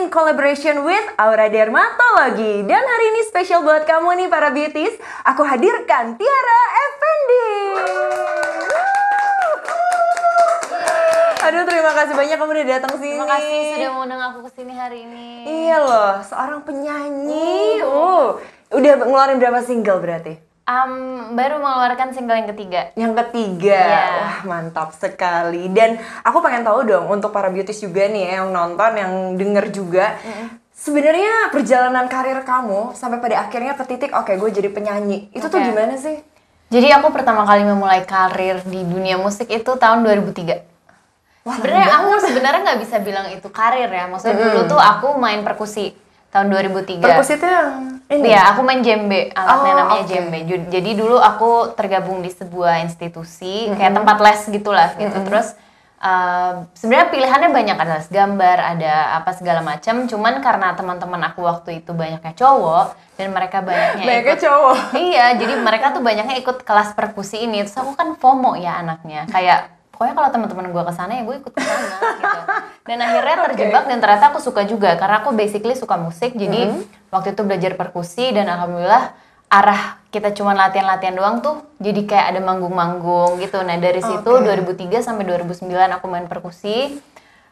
in collaboration with Aura Dermatology. Dan hari ini spesial buat kamu nih para beauties, aku hadirkan Tiara Effendi. Aduh terima kasih banyak kamu udah datang sini. Terima kasih sudah mengundang aku ke sini hari ini. Iya loh, seorang penyanyi. Uh, udah ngeluarin berapa single berarti? Um, baru mengeluarkan single yang ketiga. Yang ketiga, Iya. wah mantap sekali. Dan aku pengen tahu dong untuk para beauties juga nih ya, yang nonton, yang denger juga. Sebenarnya perjalanan karir kamu sampai pada akhirnya ke titik, oke gue jadi penyanyi. Itu tuh Oke. gimana sih? Jadi aku pertama kali memulai karir di dunia musik itu tahun 2003. Wah, Sebenarnya aku sebenarnya nggak bisa bilang itu karir ya. Maksudnya dulu tuh aku main perkusi tahun 2003. Perkusi itu yang ini. Iya, aku main djembe, alatnya Oh, namanya oke. djembe. Ju- Jadi dulu aku tergabung di sebuah institusi, Mm-hmm. kayak tempat les gitulah gitu. Terus uh, sebenarnya pilihannya banyak ada les gambar, ada apa segala macam. Cuman karena teman-teman aku waktu itu banyaknya cowok dan mereka banyaknya Banyaknya ikut cowok. Iya, jadi mereka tuh banyaknya ikut kelas perkusi ini. Terus aku kan FOMO ya anaknya. Kayak pokoknya kalau teman-teman gue ke sana ya gue ikut ke sana gitu. Dan akhirnya terjebak dan ternyata aku suka juga karena aku basically suka musik. Jadi waktu itu belajar perkusi dan alhamdulillah arah kita cuma latihan-latihan doang tuh jadi kayak ada manggung-manggung gitu. Nah, dari situ Oke. 2003 sampai 2009 aku main perkusi.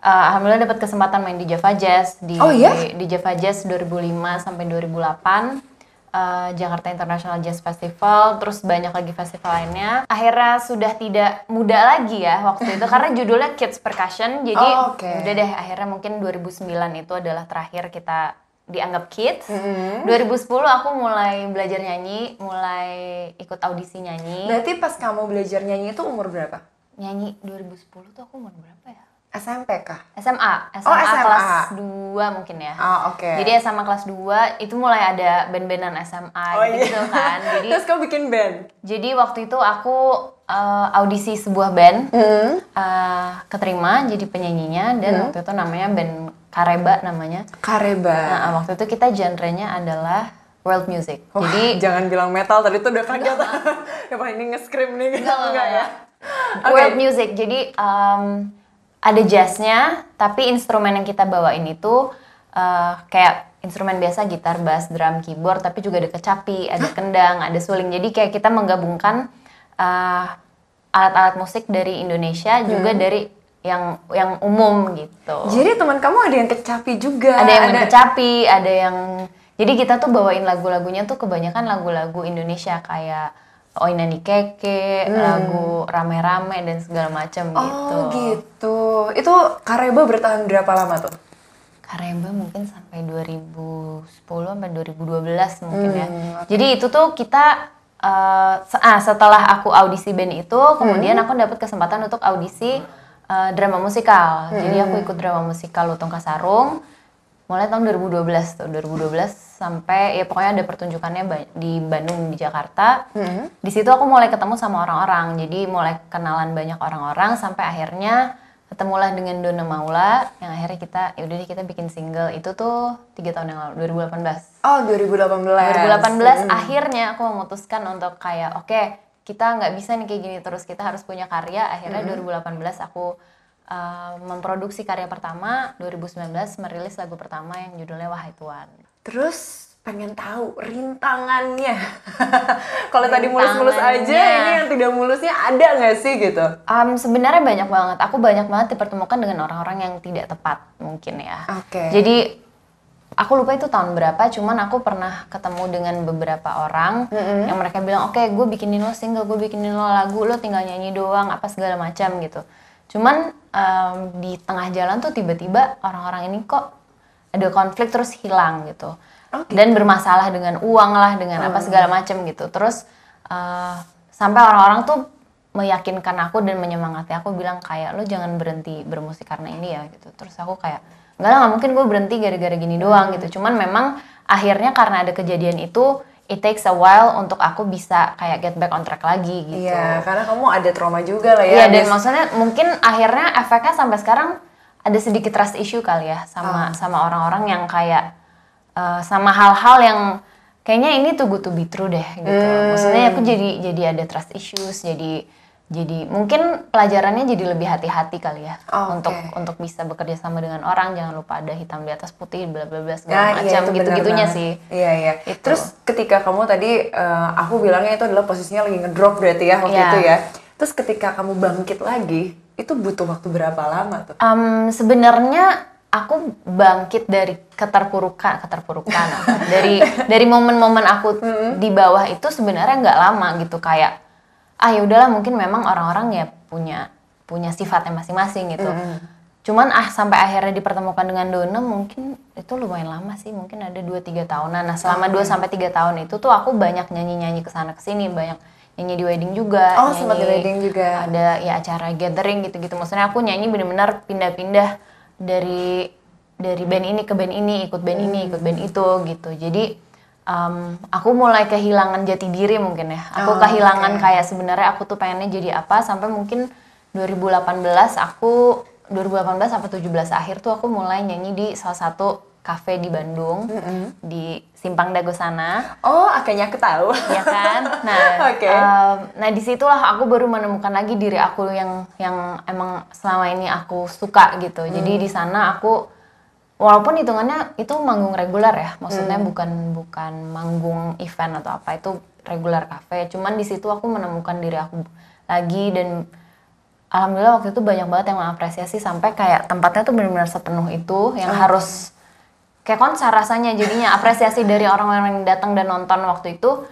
Uh, alhamdulillah dapat kesempatan main di Java Jazz di Oh, iya? di Java Jazz 2005 sampai 2008 uh, Jakarta International Jazz Festival terus banyak lagi festival lainnya akhirnya sudah tidak muda lagi ya waktu itu karena judulnya Kids Percussion jadi Oh, oke. udah deh akhirnya mungkin 2009 itu adalah terakhir kita dianggap kids Mm-hmm. 2010 aku mulai belajar nyanyi mulai ikut audisi nyanyi Berarti pas kamu belajar nyanyi itu umur berapa? nyanyi 2010 tuh aku umur berapa ya SMP kah? SMA SMA, Oh, SMA. kelas 2 mungkin ya Oh, oke. Jadi SMA kelas 2 itu mulai ada band-bandan SMA Oh, gitu, iya. kan. Jadi Terus kamu bikin band? jadi waktu itu aku uh, audisi sebuah band Hmm. uh, keterima jadi penyanyinya dan waktu itu namanya band Kareba namanya. Kareba. Nah, waktu itu kita genrenya adalah world music. Wah, jadi jangan bilang metal tadi tuh udah kaget. ya ini nge-scream nih. Enggak, enggak, ya. Oke. world music. Jadi um, ada jazznya, tapi instrumen yang kita bawain itu uh, kayak instrumen biasa gitar, bass, drum, keyboard, tapi juga ada kecapi, ada kendang, ada suling. Jadi kayak kita menggabungkan uh, alat-alat musik dari Indonesia juga dari yang yang umum gitu. Jadi teman kamu ada yang kecapi juga. ada yang main kecapi, ada yang jadi kita tuh bawain lagu-lagunya tuh kebanyakan lagu-lagu Indonesia kayak Oi Nani Keke, lagu rame-rame dan segala macam Oh gitu. gitu. Itu Kareba bertahan berapa lama tuh? Karemba mungkin sampai 2010 sampai 2012 mungkin ya. Hmm, Jadi itu tuh kita se- ah, setelah aku audisi band itu, kemudian Hmm. aku dapat kesempatan untuk audisi eh, drama musikal. Jadi aku Hmm. ikut drama musikal Lutung Kasarung mulai tahun 2012 tuh, 2012 sampai ya pokoknya ada pertunjukannya di Bandung di Jakarta. Hmm. Di situ aku mulai ketemu sama orang-orang. Jadi mulai kenalan banyak orang-orang sampai akhirnya ketemulah dengan Dona Maula yang akhirnya kita ya udah deh kita bikin single itu tuh tiga tahun yang lalu 2018 Oh 2018. 2018 akhirnya aku memutuskan untuk kayak oke kita nggak bisa nih kayak gini terus kita harus punya karya akhirnya 2018 aku uh, memproduksi karya pertama 2019 merilis lagu pertama yang judulnya Wahai Tuan Terus pengen tahu rintangannya. Kalau tadi mulus-mulus aja, ini yang tidak mulusnya ada nggak sih gitu? Um, sebenarnya banyak banget. Aku banyak banget dipertemukan dengan orang-orang yang tidak tepat mungkin ya. Oke. Jadi aku lupa itu tahun berapa. Cuman aku pernah ketemu dengan beberapa orang yang mereka bilang, oke, gue bikinin lo single, gue bikinin lo lagu, lo tinggal nyanyi doang, apa segala macam gitu. Cuman um, di tengah jalan tuh tiba-tiba orang-orang ini kok ada konflik terus hilang gitu. Gitu. Dan bermasalah dengan uang lah, dengan apa segala macam gitu. Terus uh, sampai orang-orang tuh meyakinkan aku dan menyemangati aku bilang kayak lo jangan berhenti bermusik karena ini ya gitu. Terus aku kayak enggak lah nggak mungkin gue berhenti gara-gara gini doang gitu. Cuman memang akhirnya karena ada kejadian itu it takes a while untuk aku bisa kayak get back on track lagi gitu. Iya, karena kamu ada trauma juga lah Iya ya. dan habis- maksudnya mungkin akhirnya efeknya sampai sekarang ada sedikit trust issue kali ya sama sama orang-orang yang kayak uh, sama hal-hal yang kayaknya ini tuh good to be true deh gitu. Maksudnya aku jadi jadi ada trust issues, jadi jadi mungkin pelajarannya jadi lebih hati-hati kali ya Oh, untuk oke. untuk bisa bekerja sama dengan orang jangan lupa ada hitam di atas putih bla bla bla Nah, segala iya, macam itu gitu benar gitunya banget. sih Iya iya. Itu. Terus ketika kamu tadi eh, aku bilangnya itu adalah posisinya lagi ngedrop berarti ya waktu Iya. itu ya. Terus ketika kamu bangkit lagi, itu butuh waktu berapa lama tuh? Em, sebenarnya aku bangkit dari keterpurukan keterpurukan dari dari momen-momen aku di bawah itu sebenarnya nggak lama gitu kayak ah ya udahlah mungkin memang orang-orang ya punya punya sifatnya masing-masing gitu. Cuman ah sampai akhirnya dipertemukan dengan Dona mungkin itu lumayan lama sih mungkin ada 2-3 tahunan. Nah selama 2 sampai tiga tahun itu tuh aku banyak nyanyi-nyanyi ke sana ke sini banyak nyanyi di wedding juga Oh, sempat di wedding juga. ada ya acara gathering gitu-gitu. Maksudnya aku nyanyi bener-bener pindah-pindah dari dari band ini ke band ini ikut band ini ikut band itu gitu. Jadi em, aku mulai kehilangan jati diri mungkin ya aku Oh, kehilangan oke. kayak sebenarnya aku tuh pengennya jadi apa sampai mungkin 2018 aku 2018 sampai 17 akhir tuh aku mulai nyanyi di salah satu kafe di Bandung di Simpang Dago sana Oh, akhirnya aku tahu. ya kan nah Oke. em, nah di situlah aku baru menemukan lagi diri aku yang yang emang selama ini aku suka gitu jadi Hmm. di sana aku walaupun hitungannya itu manggung reguler ya maksudnya Hmm. bukan bukan manggung event atau apa itu regular cafe. Cuman di situ aku menemukan diri aku lagi dan alhamdulillah waktu itu banyak banget yang mengapresiasi sampai kayak tempatnya tuh benar-benar sepenuh itu yang harus kayak konser rasanya jadinya. Apresiasi dari orang-orang yang datang dan nonton waktu itu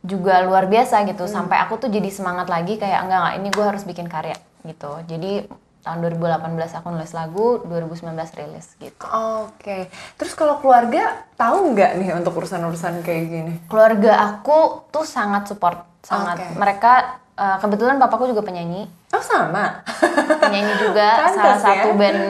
juga luar biasa gitu. Sampai aku tuh jadi semangat lagi kayak enggak enggak ini gue harus bikin karya gitu. Jadi tahun 2018 aku nulis lagu 2019 rilis gitu Oke. Terus kalau keluarga tahu nggak nih untuk urusan-urusan kayak gini? keluarga aku tuh sangat support sangat Oke. mereka eh, kebetulan papaku juga penyanyi Oh, sama. penyanyi juga Pantas salah ya. satu band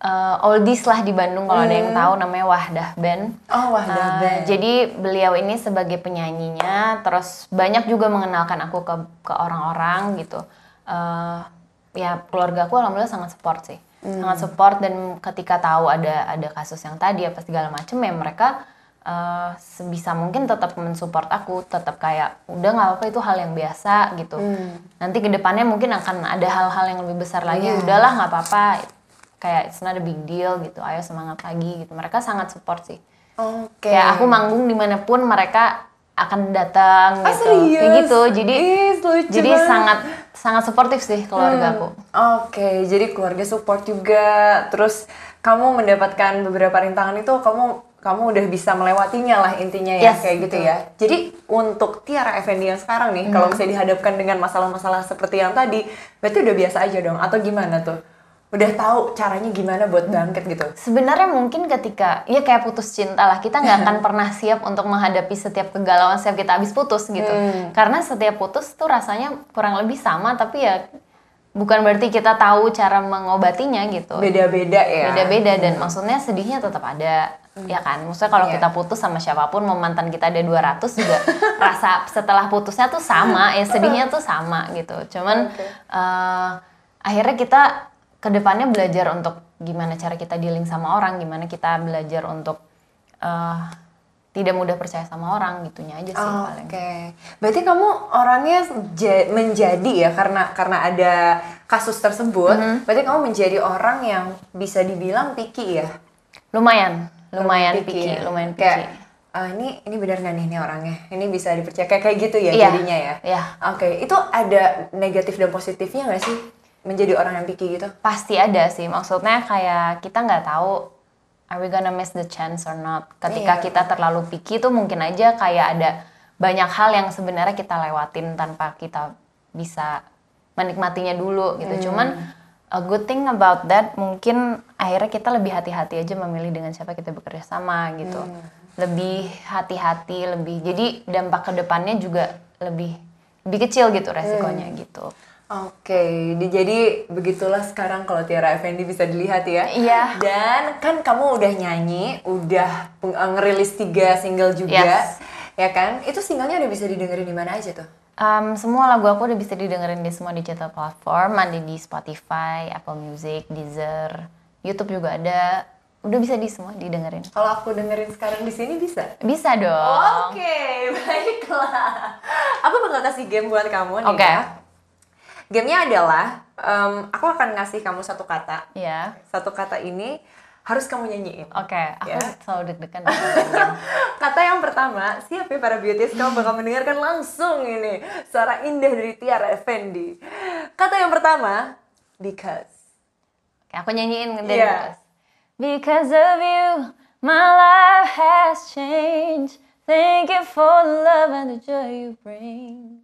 eh, oldies lah di Bandung kalau ada yang tahu namanya Wahdah Band Oh, Wahdah Uh, Band. Jadi beliau ini sebagai penyanyinya, terus banyak juga mengenalkan aku ke ke orang-orang gitu. Uh, ya keluarga aku alhamdulillah sangat support sih, Hmm. sangat support dan ketika tahu ada ada kasus yang tadi apa segala macem ya mereka uh, sebisa mungkin tetap mensupport aku, tetap kayak udah nggak apa-apa itu hal yang biasa gitu. Nanti ke depannya mungkin akan ada hal-hal yang lebih besar lagi. Iya. udahlah nggak apa-apa. Kayak it's not a big deal gitu, ayo semangat lagi gitu. Mereka sangat support sih. Oke. Kayak aku manggung di mana pun mereka akan datang Ah, gitu, serius? kayak gitu. Jadi lucu jadi banget. sangat sangat suportif sih keluarga aku. Oke, jadi keluarga support juga. Terus kamu mendapatkan beberapa rintangan itu kamu kamu udah bisa melewatinya lah intinya ya Yes, kayak gitu betul. ya. Jadi untuk Tiara Effendi yang sekarang nih, kalau misalnya dihadapkan dengan masalah-masalah seperti yang tadi, berarti udah biasa aja dong atau gimana tuh? Udah tahu caranya gimana buat bangkit gitu. Sebenarnya mungkin ketika ya kayak putus cinta lah kita nggak akan pernah siap untuk menghadapi setiap kegalauan setiap kita habis putus gitu. Karena setiap putus tuh rasanya kurang lebih sama tapi ya bukan berarti kita tahu cara mengobatinya gitu. Beda-beda ya. beda-beda dan maksudnya sedihnya tetap ada ya kan maksudnya kalau Iya. kita putus sama siapa pun mau mantan kita ada 200 juga rasa setelah putusnya tuh sama ya sedihnya tuh sama gitu cuman Oke. eh, akhirnya kita ke depannya belajar untuk gimana cara kita dealing sama orang gimana kita belajar untuk eh, tidak mudah percaya sama orang gitunya aja sih Oh, paling Oke, berarti kamu orangnya ja- menjadi ya karena karena ada kasus tersebut. Mm-hmm. Berarti kamu menjadi orang yang bisa dibilang picky ya. lumayan lumayan picky, ya? lumayan picky Kayak, "Ah, ini ini benar nggak nih ini orangnya? Ini bisa dipercaya kayak kayak gitu ya Iya, jadinya ya. iya. Oke, itu ada negatif dan positifnya nggak sih menjadi orang yang picky gitu? pasti ada sih maksudnya kayak kita nggak tahu are we gonna miss the chance or not ketika Iya. kita terlalu picky tuh mungkin aja kayak ada banyak hal yang sebenarnya kita lewatin tanpa kita bisa menikmatinya dulu gitu Hmm. cuman a good thing about that mungkin akhirnya kita lebih hati-hati aja memilih dengan siapa kita bekerja sama gitu Hmm. lebih hati-hati lebih jadi dampak ke depannya juga lebih lebih kecil gitu resikonya Hmm. gitu Oke, di- jadi begitulah sekarang kalau Tiara Effendi bisa dilihat ya. Iya. Dan kan kamu udah nyanyi, udah eh, ngerilis tiga single juga, Yes. ya kan? Itu singlenya udah bisa didengerin di mana aja tuh? Um, semua lagu aku udah bisa didengerin di semua digital platform, ada di Spotify, Apple Music, Deezer, YouTube juga ada. Udah bisa di semua didengerin. Kalau aku dengerin sekarang di sini bisa? Bisa dong. Oke, baiklah. Aku bakal kasih game buat kamu nih. Oke. ya. Gamenya adalah em, aku akan ngasih kamu satu kata. Ya. Satu kata ini harus kamu nyanyiin. Oke, aku Ya. selalu deg-degan. Kata yang pertama, siap ya para beauties, kamu bakal mendengarkan langsung ini suara indah dari Tiara Effendi. Kata yang pertama, because. Oke, aku nyanyiin dari Iya. Because. Because of you, my life has changed. Thank you for the love and the joy you bring.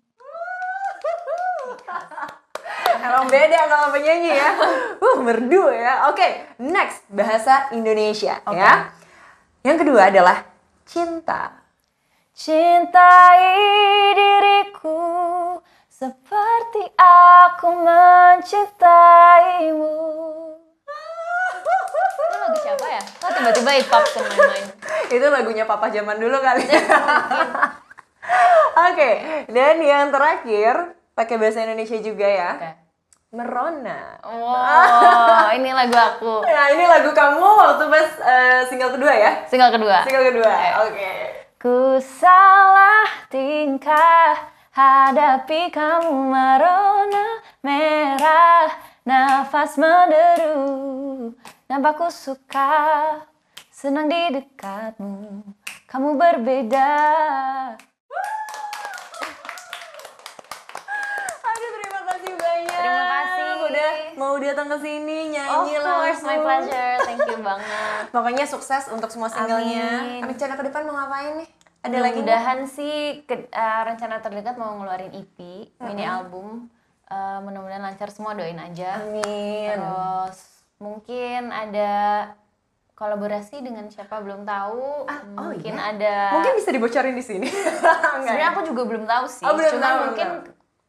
Emang beda kalau penyanyi ya. Uh, merdu ya. Oke, next bahasa Indonesia Oke. ya. Yang kedua adalah cinta. Cintai diriku seperti aku mencintaimu. Itu lagu siapa ya? Kok tiba-tiba it pops in my mind? Itu lagunya papa zaman dulu kali. Oke, dan yang terakhir pakai bahasa Indonesia juga ya. Oke. Merona. Wow, ini lagu aku. Nah, ini lagu kamu waktu pas eh, single kedua ya? Single kedua. Single kedua. Oke. Ku salah tingkah hadapi kamu merona merah nafas menderu nampakku suka senang di dekatmu kamu berbeda Aduh, terima kasih banyak. Terima kasih. Udah mau datang ke sini of nyanyi course my pleasure thank you banget Pokoknya sukses untuk semua singlenya. Amin. Rencana ke depan mau ngapain nih? Ada lagi mudah-mudahan sih ke- eh, rencana terdekat mau ngeluarin EP mini album Eh, mudah-mudahan lancar semua doain aja Amin. Terus mungkin ada kolaborasi dengan siapa belum tahu. oh mungkin iya? ada. Mungkin bisa dibocorin di sini. Sebenarnya aku juga belum tahu sih. Oh, belum tahu, mungkin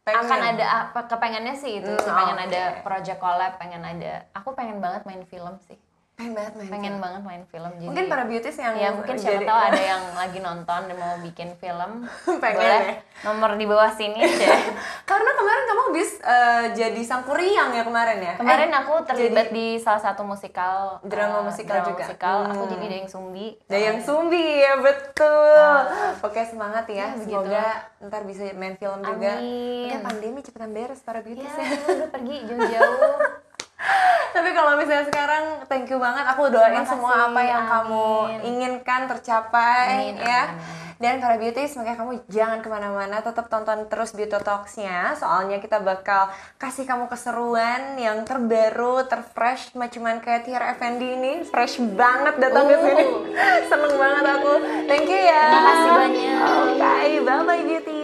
tahu. akan Pengen. ada apa kepengennya sih itu. Hmm, pengen oke. ada project collab, pengen ada. Aku pengen banget main film sih. Pengen banget main. Pengen banget main film. Jadi Mungkin para beauties yang ya mungkin siapa tahu ada yang lagi nonton dan mau bikin film. Pengen boleh ya? nomor di bawah sini deh. Karena kemarin kamu habis eh, jadi sang kuriang ya kemarin ya? Kemarin Eh, aku terlibat jadi di salah satu musikal Drama eh, musikal drama juga. musikal. Aku Hmm. jadi Dayang Sumbi. Dayang Sumbi ya betul. Oke semangat ya. Ya, begitu. Semoga ntar bisa main film juga. Amin. Oke pandemi cepetan beres para beauties Ya, ya. udah pergi jauh-jauh. Tapi kalau misalnya sekarang thank you banget. Aku doain Terima semua kasih, apa yang amin. kamu inginkan tercapai Amin, ya. amin. Dan para beauties, makanya kamu jangan ke mana-mana, tetap tonton terus Beauty Talks-nya. Soalnya kita bakal kasih kamu keseruan yang terbaru, terfresh. Cuman kayak Tiara Effendi ini, fresh banget datang ke sini. Seneng banget aku, thank you ya. Terima kasih banyak. Oke,